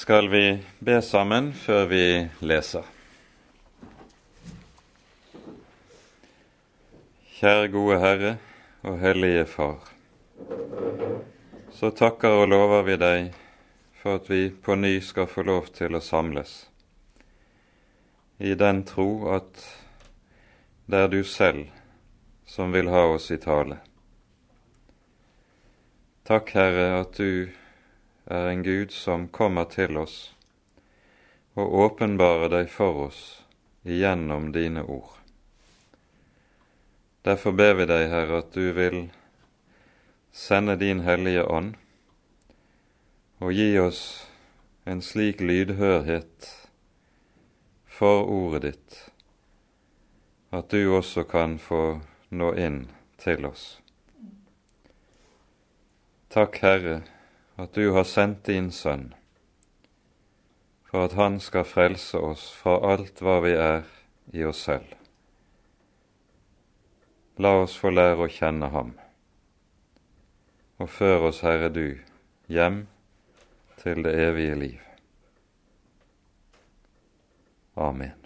skal vi be sammen før vi leser. Kjære gode Herre og Hellige Far. Så takker og lover vi deg for at vi på ny skal få lov til å samles, i den tro at det er du selv som vil ha oss i tale. Takk, Herre, at du er en Gud som kommer til oss og åpenbarer deg for oss igjennom dine ord. Derfor ber vi deg, Herre, at du vil sende din Hellige Ånd og gi oss en slik lydhørhet for ordet ditt at du også kan få nå inn til oss. Takk, Herre, at du har sendt din Sønn, for at Han skal frelse oss fra alt hva vi er i oss selv. La oss få lære å kjenne Ham, og før oss, Herre du, hjem til det evige liv. Amen.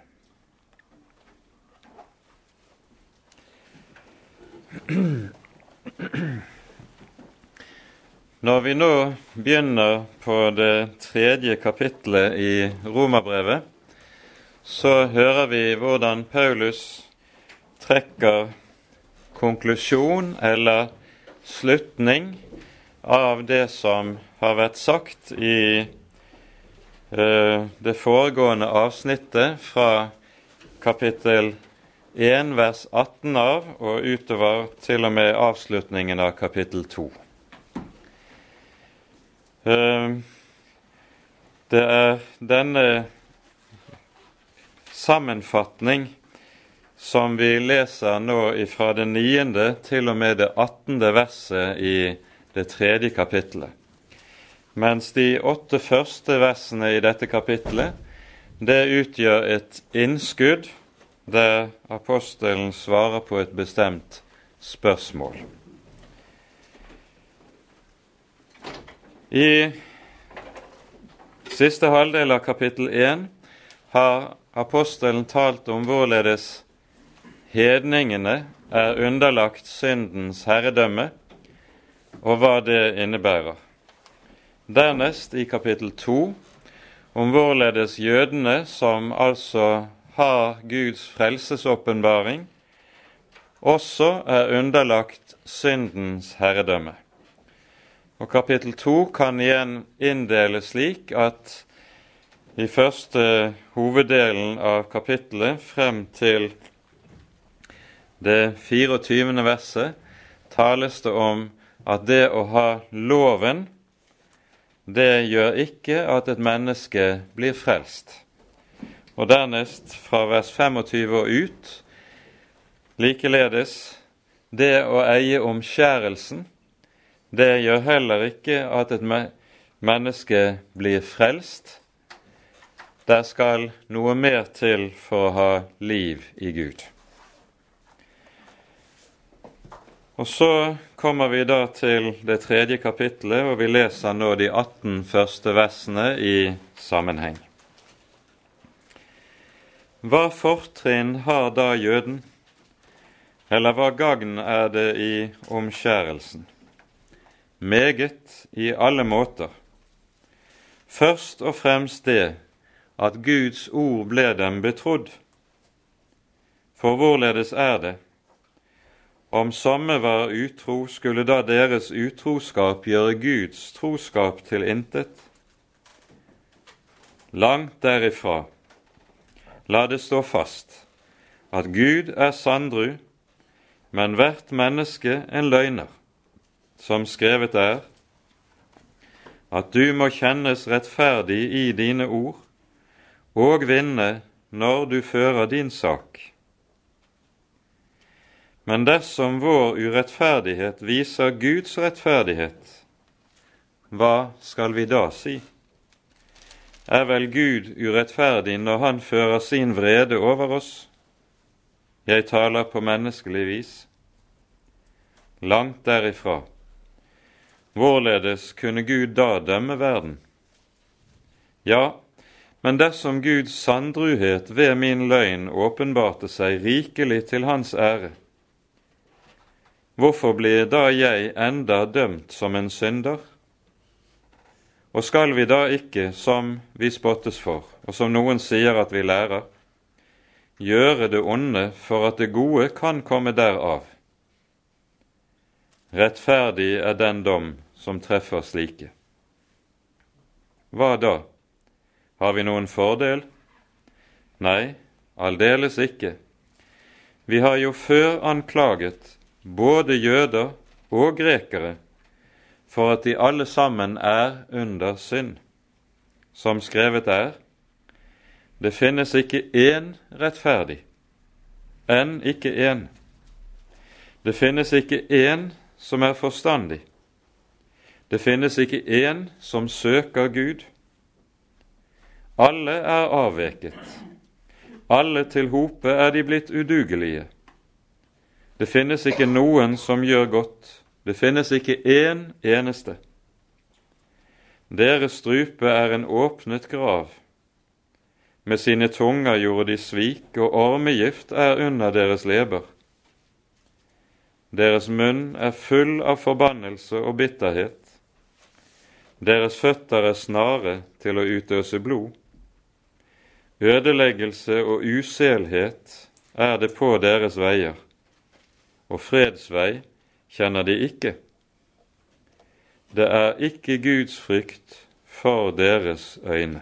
Når vi nå begynner på det tredje kapitlet i Romerbrevet, så hører vi hvordan Paulus trekker konklusjon eller slutning av det som har vært sagt i uh, det foregående avsnittet fra kapittel 1 vers 18 av og utover til og med avslutningen av kapittel 2. Det er denne sammenfatning som vi leser nå fra det niende til og med det attende verset i det tredje kapittelet. Mens de åtte første versene i dette kapittelet, det utgjør et innskudd der apostelen svarer på et bestemt spørsmål. I siste halvdel av kapittel 1 har apostelen talt om hvorledes hedningene er underlagt syndens herredømme, og hva det innebærer. Dernest, i kapittel 2, om hvorledes jødene, som altså har Guds frelsesåpenbaring, også er underlagt syndens herredømme. Og kapittel to kan igjen inndeles slik at i første hoveddelen av kapittelet frem til det 24. verset tales det om at det å ha loven, det gjør ikke at et menneske blir frelst. Og dernest, fra vers 25 og ut, likeledes det å eie omskjærelsen, det gjør heller ikke at et menneske blir frelst. Der skal noe mer til for å ha liv i Gud. Og Så kommer vi da til det tredje kapittelet, og vi leser nå de 18 første versene i sammenheng. Hva fortrinn har da jøden, eller hva gagn er det i omskjærelsen? Meget i alle måter. Først og fremst det at Guds ord ble dem betrodd. For hvorledes er det? Om somme var utro, skulle da deres utroskap gjøre Guds troskap til intet? Langt derifra. La det stå fast at Gud er sandru, men hvert menneske en løgner som skrevet er, at du må kjennes rettferdig i dine ord og vinne når du fører din sak. Men dersom vår urettferdighet viser Guds rettferdighet, hva skal vi da si? Er vel Gud urettferdig når Han fører sin vrede over oss? Jeg taler på menneskelig vis. Langt derifra. Hvorledes kunne Gud da dømme verden? Ja, men dersom Guds sandruhet ved min løgn åpenbarte seg rikelig til hans ære, hvorfor blir da jeg enda dømt som en synder? Og skal vi da ikke, som vi spottes for, og som noen sier at vi lærer, gjøre det onde for at det gode kan komme derav? Rettferdig er den dom som treffer slike. Hva da? Har vi noen fordel? Nei, aldeles ikke. Vi har jo før anklaget både jøder og grekere for at de alle sammen er under synd. Som skrevet er, det finnes ikke én rettferdig, enn ikke én. Det finnes ikke én som er forstandig. Det finnes ikke én som søker Gud. Alle er avveket. Alle til hope er de blitt udugelige. Det finnes ikke noen som gjør godt. Det finnes ikke én eneste. Deres strupe er en åpnet grav. Med sine tunger gjorde de svik, og ormegift er under deres leber. Deres munn er full av forbannelse og bitterhet. Deres føtter er snare til å utøse blod. Ødeleggelse og uselhet er det på deres veier, og fredsvei kjenner de ikke. Det er ikke Guds frykt for deres øyne.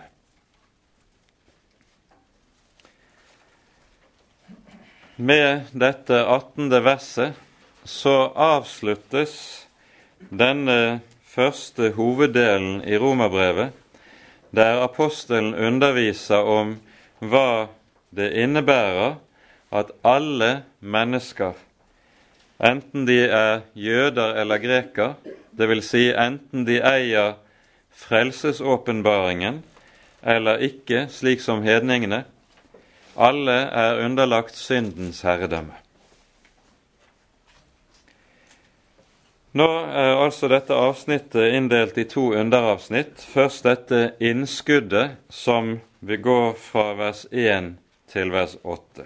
Med dette 18. verset så avsluttes denne første hoveddelen i romerbrevet der apostelen underviser om hva det innebærer at alle mennesker, enten de er jøder eller greker, dvs. Si enten de eier frelsesåpenbaringen eller ikke, slik som hedningene, alle er underlagt syndens herredømme. Nå er altså dette avsnittet inndelt i to underavsnitt. Først dette innskuddet som vil gå fra vers 1 til vers 8.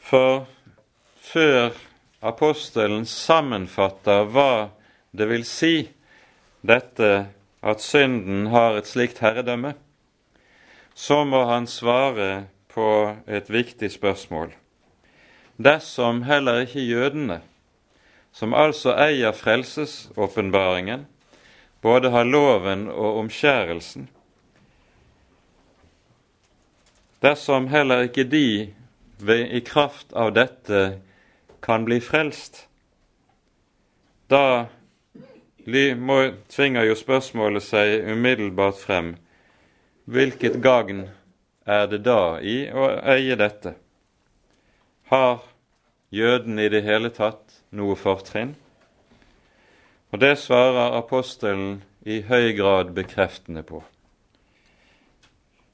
For før apostelen sammenfatter hva det vil si dette at synden har et slikt herredømme, så må han svare på et viktig spørsmål. Dersom heller ikke jødene som altså eier frelsesåpenbaringen, både har loven og omskjærelsen, dersom heller ikke de i kraft av dette kan bli frelst, da må, tvinger jo spørsmålet seg umiddelbart frem hvilket gagn er det da i å eie dette? Har jøden i det hele tatt noe fortrinn? Og det svarer apostelen i høy grad bekreftende på.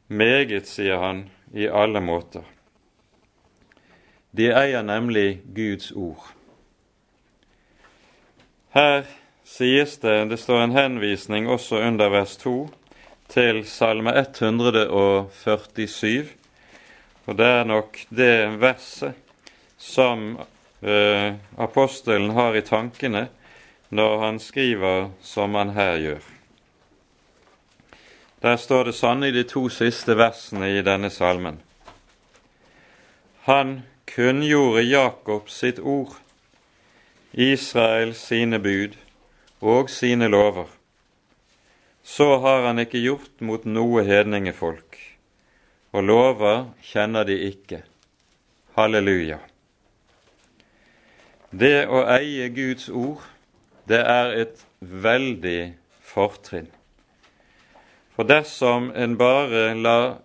Meget, sier han, i alle måter. De eier nemlig Guds ord. Her sies det, det står en henvisning også under vers 2, til Salme 147, og det er nok det verset som eh, apostelen har i tankene når han skriver som han her gjør. Der står det sånn i de to siste versene i denne salmen. Han kunngjorde Jakob sitt ord, Israel sine bud og sine lover. Så har han ikke gjort mot noe hedningefolk, og lover kjenner de ikke. Halleluja. Det å eie Guds ord, det er et veldig fortrinn. For dersom en bare lar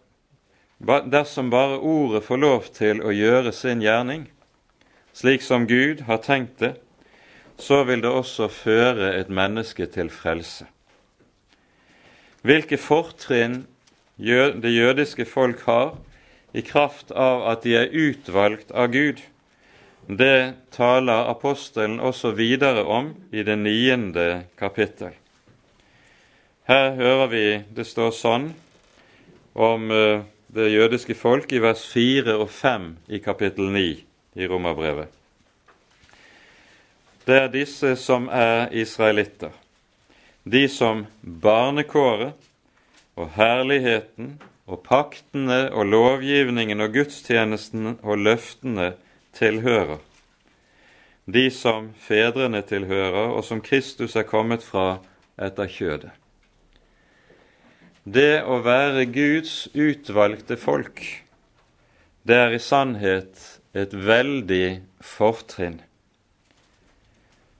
Dersom bare ordet får lov til å gjøre sin gjerning, slik som Gud har tenkt det, så vil det også føre et menneske til frelse. Hvilke fortrinn det jødiske folk har i kraft av at de er utvalgt av Gud, det taler apostelen også videre om i det niende kapittel. Her hører vi det står sånn om eh, det jødiske folk i vers 4 og 5 i kapittel 9 i Romerbrevet. Det er disse som er israelitter, de som barnekåret og herligheten og paktene og lovgivningen og gudstjenesten og løftene tilhører. De som fedrene tilhører, og som Kristus er kommet fra etter kjødet. Det å være Guds utvalgte folk, det er i sannhet et veldig fortrinn,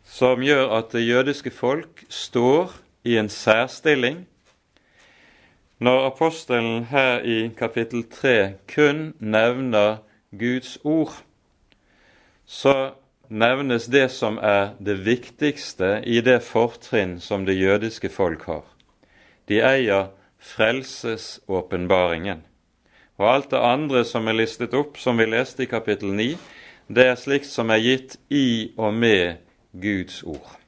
som gjør at det jødiske folk står i en særstilling. Når apostelen her i kapittel 3 kun nevner Guds ord, så nevnes det som er det viktigste i det fortrinn som det jødiske folk har. De eier frelsesåpenbaringen. Og alt det andre som er listet opp, som vi leste i kapittel 9, det er slikt som er gitt i og med Guds ord.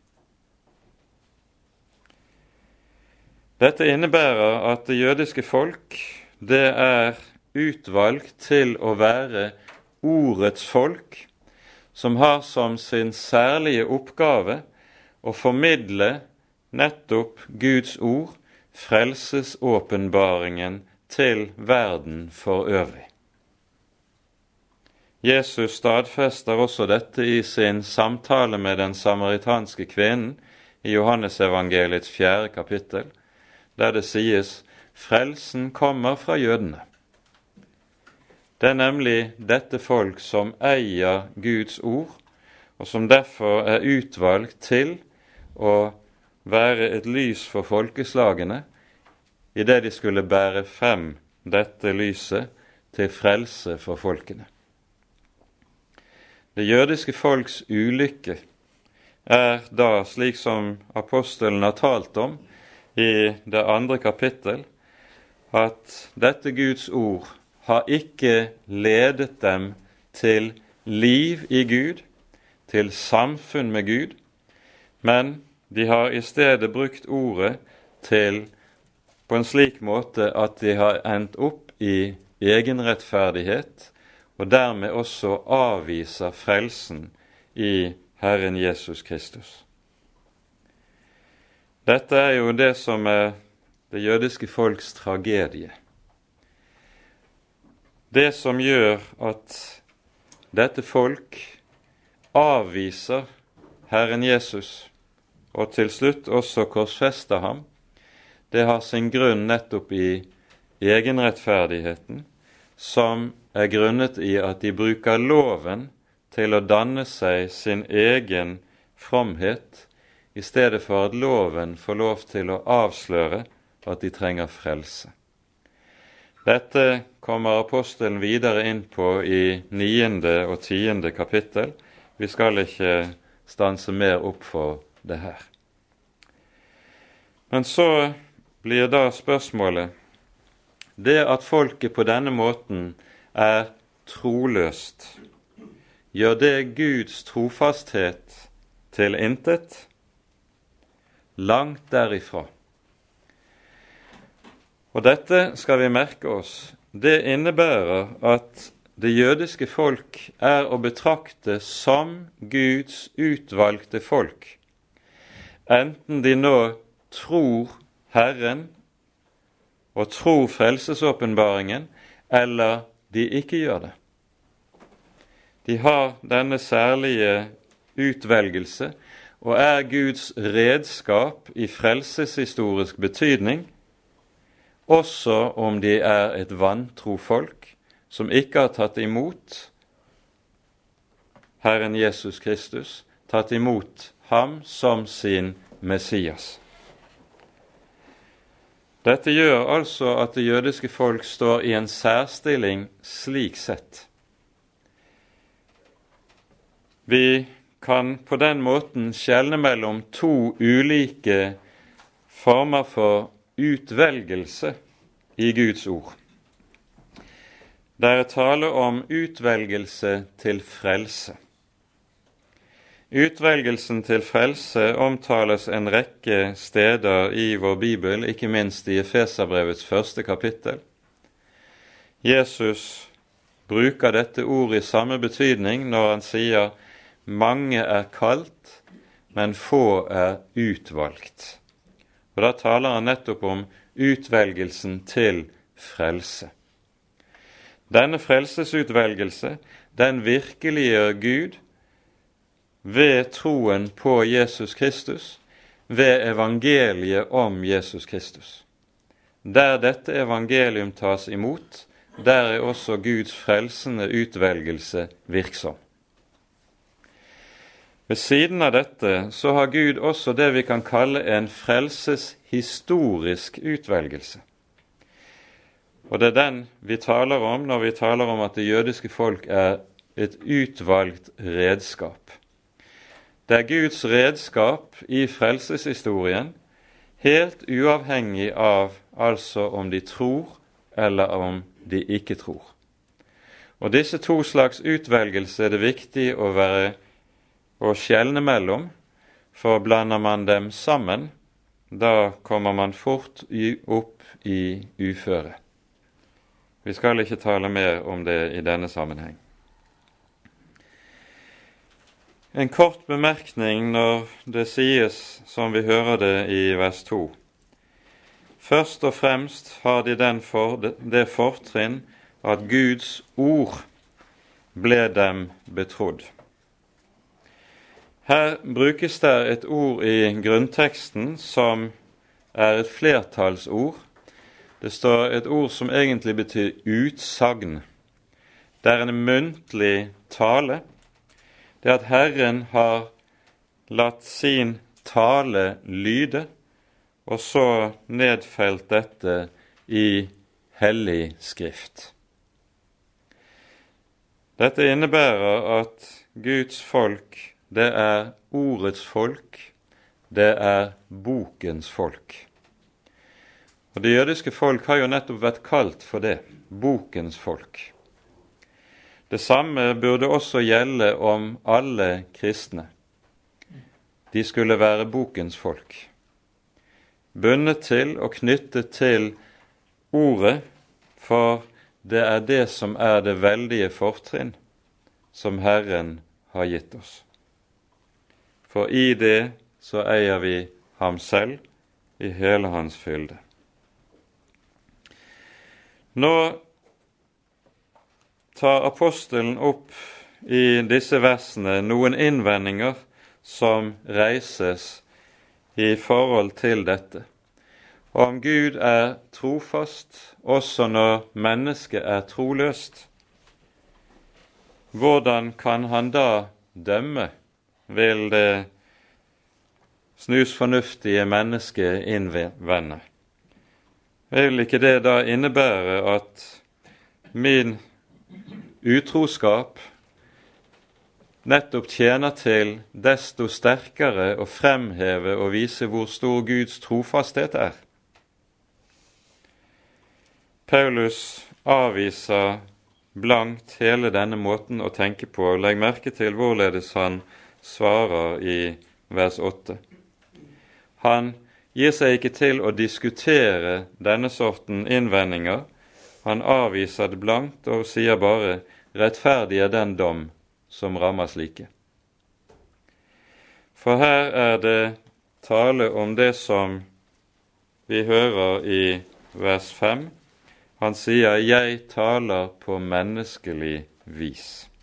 Dette innebærer at det jødiske folk, det er utvalgt til å være ordets folk, som har som sin særlige oppgave å formidle nettopp Guds ord frelsesåpenbaringen til verden for øvrig. Jesus stadfester også dette i sin samtale med den samaritanske kvinnen i Johannesevangeliets fjerde kapittel, der det sies frelsen kommer fra jødene. Det er nemlig dette folk som eier Guds ord, og som derfor er utvalgt til å være et lys for folkeslagene idet de skulle bære frem dette lyset til frelse for folkene. Det jødiske folks ulykke er da, slik som apostelen har talt om i det andre kapittel, at dette Guds ord har ikke ledet dem til liv i Gud, til samfunn med Gud, men de har i stedet brukt ordet til på en slik måte at de har endt opp i egenrettferdighet, og dermed også avviser frelsen i Herren Jesus Kristus. Dette er jo det som er det jødiske folks tragedie. Det som gjør at dette folk avviser Herren Jesus og til slutt også korsfester ham, det har sin grunn nettopp i egenrettferdigheten, som er grunnet i at de bruker loven til å danne seg sin egen fromhet, i stedet for at loven får lov til å avsløre at de trenger frelse. Dette kommer apostelen videre inn på i niende og tiende kapittel. Vi skal ikke stanse mer opp for det her. Men så blir da spørsmålet det at folket på denne måten er troløst, gjør det Guds trofasthet til intet? Langt derifra. Og dette skal vi merke oss. Det innebærer at det jødiske folk er å betrakte som Guds utvalgte folk, enten de nå tror Herren og tror frelsesåpenbaringen, eller de ikke gjør det. De har denne særlige utvelgelse og er Guds redskap i frelseshistorisk betydning, også om de er et vantro folk som ikke har tatt imot Herren Jesus Kristus, tatt imot ham som sin Messias. Dette gjør altså at det jødiske folk står i en særstilling slik sett. Vi kan på den måten skjelne mellom to ulike former for utvelgelse i Guds ord. Det er tale om utvelgelse til frelse. Utvelgelsen til frelse omtales en rekke steder i vår bibel, ikke minst i Efeserbrevets første kapittel. Jesus bruker dette ordet i samme betydning når han sier 'mange er kalt, men få er utvalgt'. Og Da taler han nettopp om utvelgelsen til frelse. Denne frelsesutvelgelse, den virkeliggjør Gud ved troen på Jesus Kristus, ved evangeliet om Jesus Kristus. Der dette evangelium tas imot, der er også Guds frelsende utvelgelse virksom. Ved siden av dette så har Gud også det vi kan kalle en frelseshistorisk utvelgelse. Og det er den vi taler om når vi taler om at det jødiske folk er et utvalgt redskap. Det er Guds redskap i frelseshistorien, helt uavhengig av altså om de tror eller om de ikke tror. Og disse to slags utvelgelse er det viktig å være å skjelne mellom, for blander man dem sammen, da kommer man fort opp i uføre. Vi skal ikke tale mer om det i denne sammenheng. En kort bemerkning når det sies som vi hører det i vers 2. Først og fremst har de for, det fortrinn at Guds ord ble dem betrodd. Her brukes det et ord i grunnteksten som er et flertallsord, det står et ord som egentlig betyr utsagn. Det er en muntlig tale. Det at Herren har latt sin tale lyde, og så nedfelt dette i hellig skrift. Dette innebærer at Guds folk, det er ordets folk, det er bokens folk. Og Det jødiske folk har jo nettopp vært kalt for det bokens folk. Det samme burde også gjelde om alle kristne. De skulle være bokens folk, bundet til og knyttet til ordet, for det er det som er det veldige fortrinn som Herren har gitt oss. For i det så eier vi ham selv i hele hans fylde. Nå tar apostelen opp i disse versene noen innvendinger som reises i forhold til dette. Om Gud er trofast også når mennesket er troløst, hvordan kan han da dømme, vil det snusfornuftige mennesket innvende. Vil ikke det da innebære at min utroskap nettopp tjener til desto sterkere å fremheve og vise hvor stor Guds trofasthet er? Paulus avviser blankt hele denne måten å tenke på. Legg merke til hvorledes han svarer i vers 8. Han gir seg ikke til å diskutere denne sorten innvendinger. Han avviser det blankt og sier bare 'rettferdig er den dom som rammer slike'. For her er det tale om det som vi hører i vers 5. Han sier 'Jeg taler på menneskelig vis'.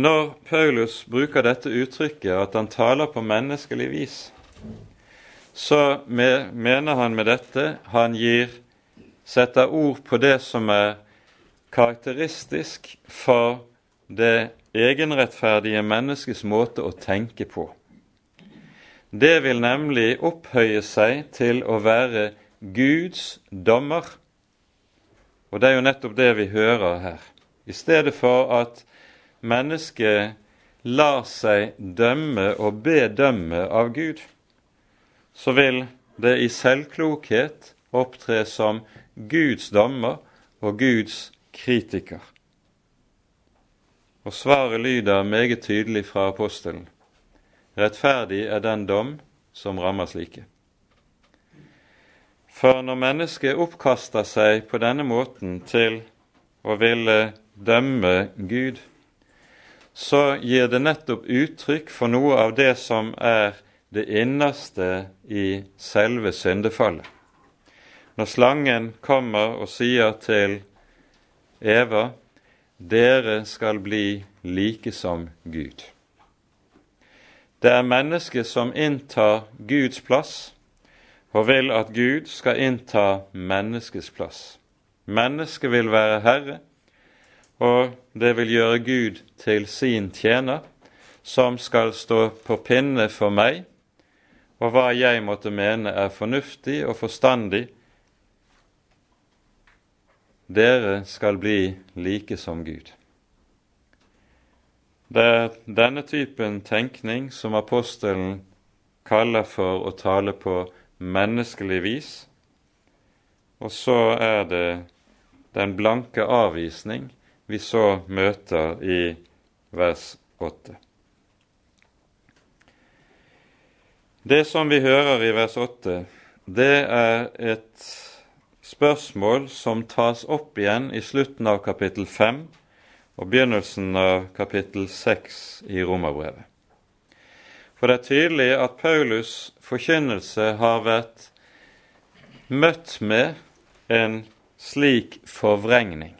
Når Paulus bruker dette uttrykket, at han taler på menneskelig vis, så mener han med dette han gir setter ord på det som er karakteristisk for det egenrettferdige menneskets måte å tenke på. Det vil nemlig opphøye seg til å være Guds dommer. Og det er jo nettopp det vi hører her. I stedet for at mennesket lar seg dømme og bedømme av Gud, så vil det i selvklokhet opptre som Guds dommer og Guds kritiker. Og svaret lyder meget tydelig fra apostelen. Rettferdig er den dom som rammer slike. For når mennesket oppkaster seg på denne måten til å ville dømme Gud, så gir det nettopp uttrykk for noe av det som er det innerste i selve syndefallet. Når slangen kommer og sier til Eva dere skal bli like som Gud. Det er mennesket som inntar Guds plass, og vil at Gud skal innta menneskets plass. Mennesket vil være herre, og det vil gjøre Gud til sin tjener, som skal stå på pinne for meg, og hva jeg måtte mene er fornuftig og forstandig. Dere skal bli like som Gud. Det er denne typen tenkning som apostelen kaller for å tale på menneskelig vis, og så er det den blanke avvisning vi så møter i vers 8. Det som vi hører i vers 8, det er et spørsmål som tas opp igjen i slutten av kapittel 5 og begynnelsen av kapittel 6 i Romerbrevet. For det er tydelig at Paulus' forkynnelse har vært møtt med en slik forvrengning.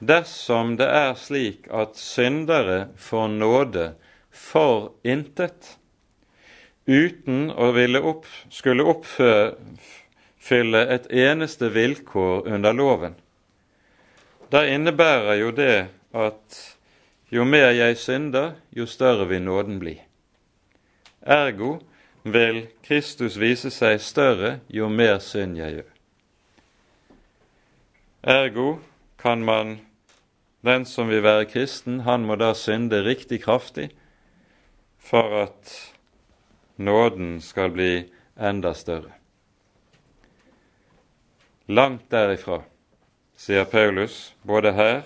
Dersom det er slik at syndere får nåde for intet, uten å opp, skulle oppfylle et eneste vilkår under loven, da innebærer jo det at jo mer jeg synder, jo større vil nåden bli. Ergo vil Kristus vise seg større jo mer synd jeg gjør. Ergo kan man, den som vil være kristen, han må da synde riktig kraftig for at nåden skal bli enda større. Langt derifra, sier Paulus, både her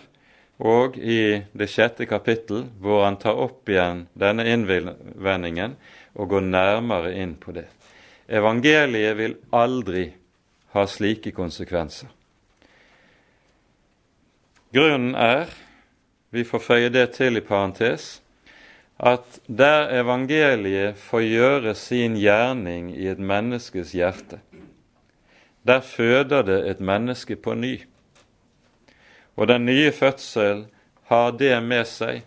og i det sjette kapittel, hvor han tar opp igjen denne innvendingen og går nærmere inn på det. Evangeliet vil aldri ha slike konsekvenser. Grunnen er, vi får føye det til i parentes, at der evangeliet får gjøre sin gjerning i et menneskes hjerte, der føder det et menneske på ny. Og den nye fødsel har det med seg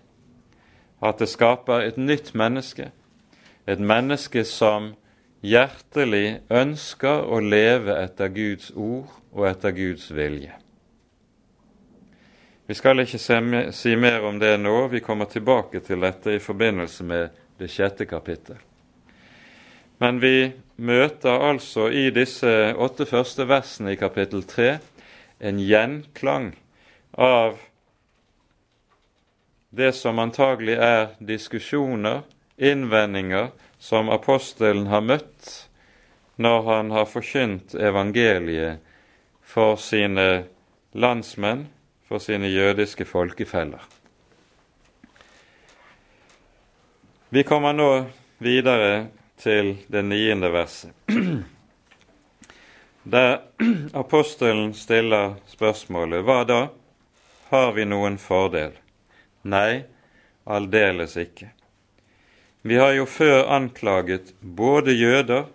at det skaper et nytt menneske, et menneske som hjertelig ønsker å leve etter Guds ord og etter Guds vilje. Vi skal ikke si mer om det nå, vi kommer tilbake til dette i forbindelse med det sjette kapittel. Men vi møter altså i disse åtte første versene i kapittel tre en gjenklang av det som antagelig er diskusjoner innvendinger som apostelen har møtt når han har forkynt evangeliet for sine landsmenn, for sine jødiske folkefeller. Vi kommer nå videre til det niende verset, der apostelen stiller spørsmålet hva da? Har vi noen fordel? Nei, aldeles ikke. Vi har jo før anklaget både jøder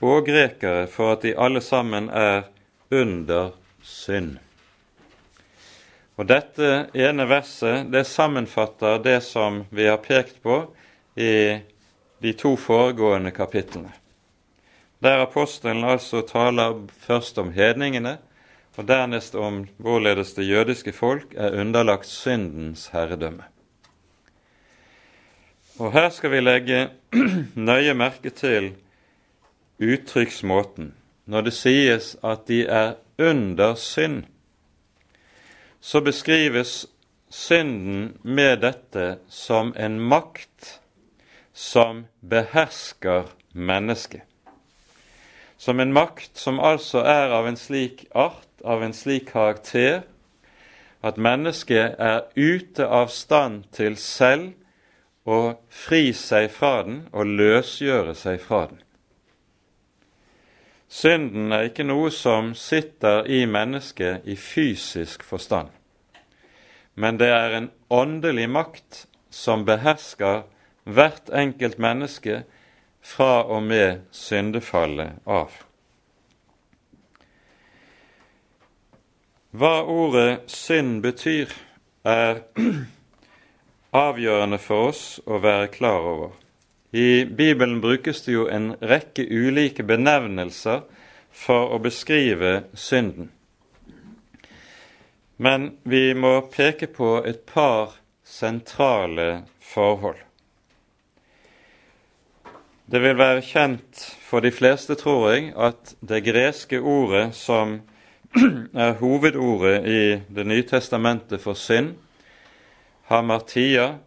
og grekere for at de alle sammen er under synd. Og Dette ene verset det sammenfatter det som vi har pekt på i de to foregående kapitlene. Der apostelen altså taler først om hedningene, og dernest om hvorledes det jødiske folk er underlagt syndens herredømme. Og her skal vi legge nøye merke til uttrykksmåten. Når det sies at de er under synd, så beskrives synden med dette som en makt som behersker mennesket. Som en makt som altså er av en slik art, av en slik karakter, at mennesket er ute av stand til selv å fri seg fra den og løsgjøre seg fra den. Synden er ikke noe som sitter i mennesket i fysisk forstand, men det er en åndelig makt som behersker hvert enkelt menneske fra og med syndefallet av. Hva ordet synd betyr, er avgjørende for oss å være klar over. I Bibelen brukes det jo en rekke ulike benevnelser for å beskrive synden. Men vi må peke på et par sentrale forhold. Det vil være kjent for de fleste, tror jeg, at det greske ordet som er hovedordet i Det nye testamentet for synd, hamartia,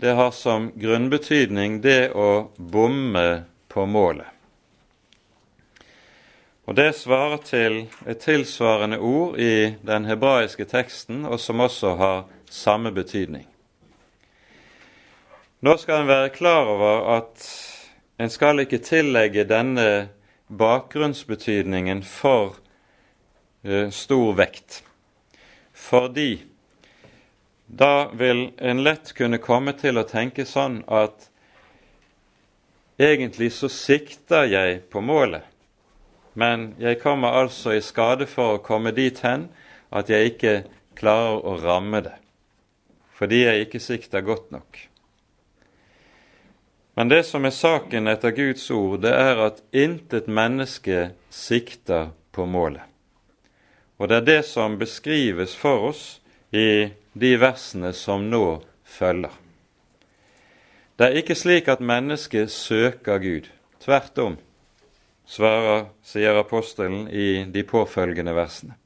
det har som grunnbetydning det å bomme på målet. Og Det svarer til et tilsvarende ord i den hebraiske teksten, og som også har samme betydning. Nå skal en være klar over at en skal ikke tillegge denne bakgrunnsbetydningen for uh, stor vekt, fordi da vil en lett kunne komme til å tenke sånn at egentlig så sikter jeg på målet, men jeg kommer altså i skade for å komme dit hen at jeg ikke klarer å ramme det, fordi jeg ikke sikter godt nok. Men det som er saken etter Guds ord, det er at intet menneske sikter på målet. Og det er det som beskrives for oss i de versene som nå følger. Det er ikke slik at mennesket søker Gud. Tvert om, sier apostelen i de påfølgende versene.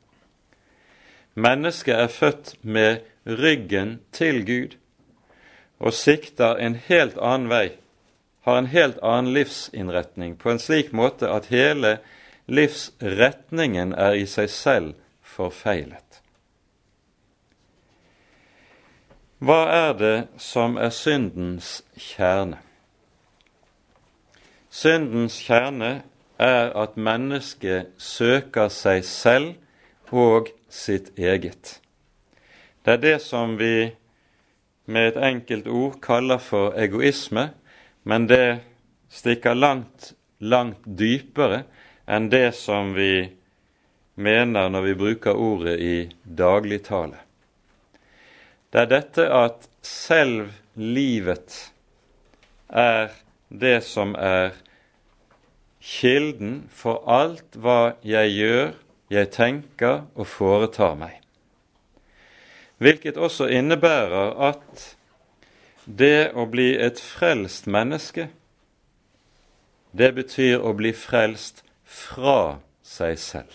Mennesket er født med ryggen til Gud og sikter en helt annen vei, har en helt annen livsinnretning, på en slik måte at hele livsretningen er i seg selv forfeilet. Hva er det som er syndens kjerne? Syndens kjerne er at mennesket søker seg selv og sitt eget. Det er det som vi med et enkelt ord kaller for egoisme, men det stikker langt, langt dypere enn det som vi mener når vi bruker ordet i dagligtale. Det er dette at selv livet er det som er kilden for alt hva jeg gjør, jeg tenker og foretar meg. Hvilket også innebærer at det å bli et frelst menneske, det betyr å bli frelst fra seg selv.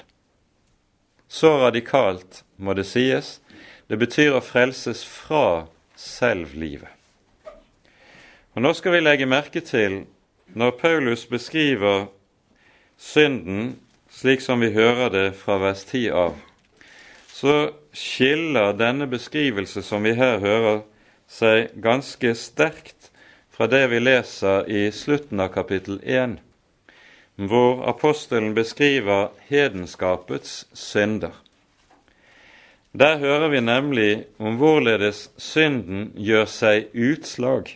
Så radikalt må det sies det betyr å frelses fra selvlivet. Og Nå skal vi legge merke til, når Paulus beskriver synden slik som vi hører det fra vers 10 av, så skiller denne beskrivelse som vi her hører, seg ganske sterkt fra det vi leser i slutten av kapittel 1, hvor apostelen beskriver hedenskapets synder. Der hører vi nemlig om hvorledes synden gjør seg utslag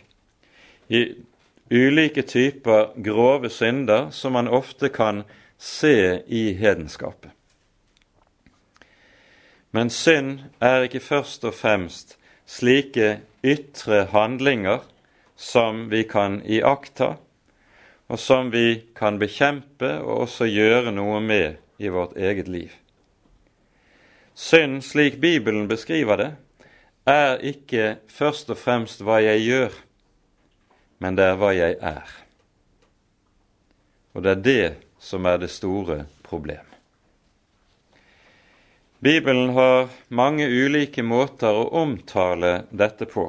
i ulike typer grove synder som man ofte kan se i hedenskapet. Men synd er ikke først og fremst slike ytre handlinger som vi kan iaktta, og som vi kan bekjempe og også gjøre noe med i vårt eget liv. Synd, slik Bibelen beskriver det, er ikke først og fremst hva jeg gjør, men det er hva jeg er. Og det er det som er det store problem. Bibelen har mange ulike måter å omtale dette på,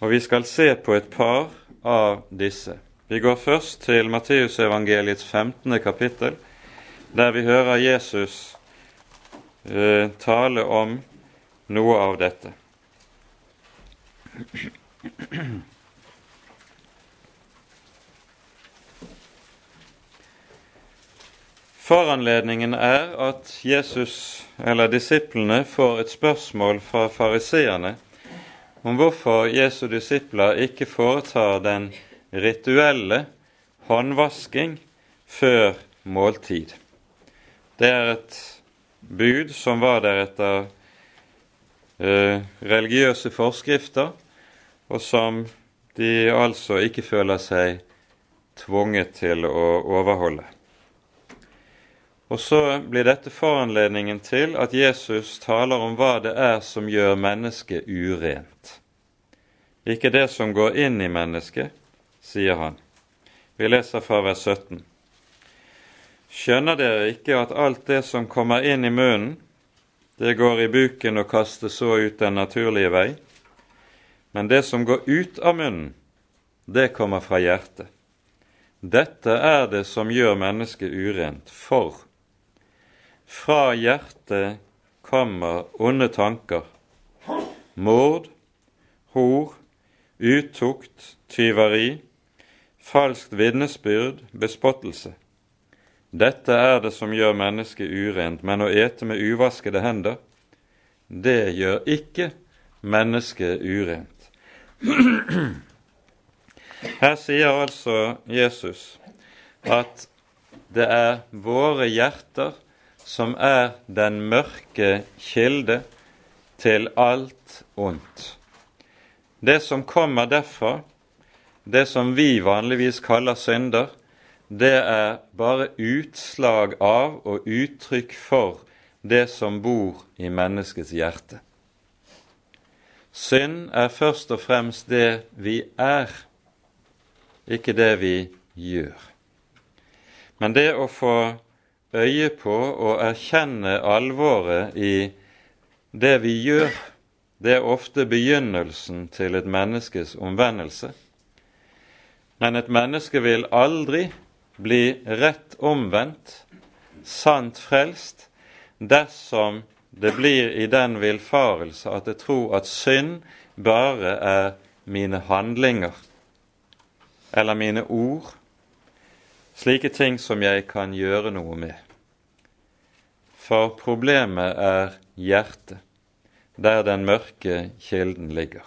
og vi skal se på et par av disse. Vi går først til Matteusevangeliets 15. kapittel, der vi hører Jesus tale om noe av dette. Foranledningen er at Jesus, eller disiplene, får et spørsmål fra fariseerne om hvorfor Jesu disipler ikke foretar den rituelle håndvasking før måltid. Det er et bud som var der etter eh, religiøse forskrifter, og som de altså ikke føler seg tvunget til å overholde. Og så blir dette foranledningen til at Jesus taler om hva det er som gjør mennesket urent. Ikke det som går inn i mennesket, sier han. Vi leser fra vers 17. Skjønner dere ikke at alt det som kommer inn i munnen, det går i buken og kastes så ut den naturlige vei? Men det som går ut av munnen, det kommer fra hjertet. Dette er det som gjør mennesket urent, for fra hjertet kommer onde tanker, mord, hor, utukt, tyveri, falskt vitnesbyrd, bespottelse. Dette er det som gjør mennesket urent, men å ete med uvaskede hender, det gjør ikke mennesket urent. Her sier altså Jesus at det er våre hjerter som er den mørke kilde til alt ondt. Det som kommer derfra, det som vi vanligvis kaller synder, det er bare utslag av og uttrykk for det som bor i menneskets hjerte. Synd er først og fremst det vi er, ikke det vi gjør. Men det å få øye på og erkjenne alvoret i det vi gjør, det er ofte begynnelsen til et menneskes omvendelse. Men et menneske vil aldri bli rett omvendt, sant frelst, dersom det blir i den villfarelse at jeg tror at synd bare er mine handlinger eller mine ord slike ting som jeg kan gjøre noe med. For problemet er hjertet, der den mørke kilden ligger.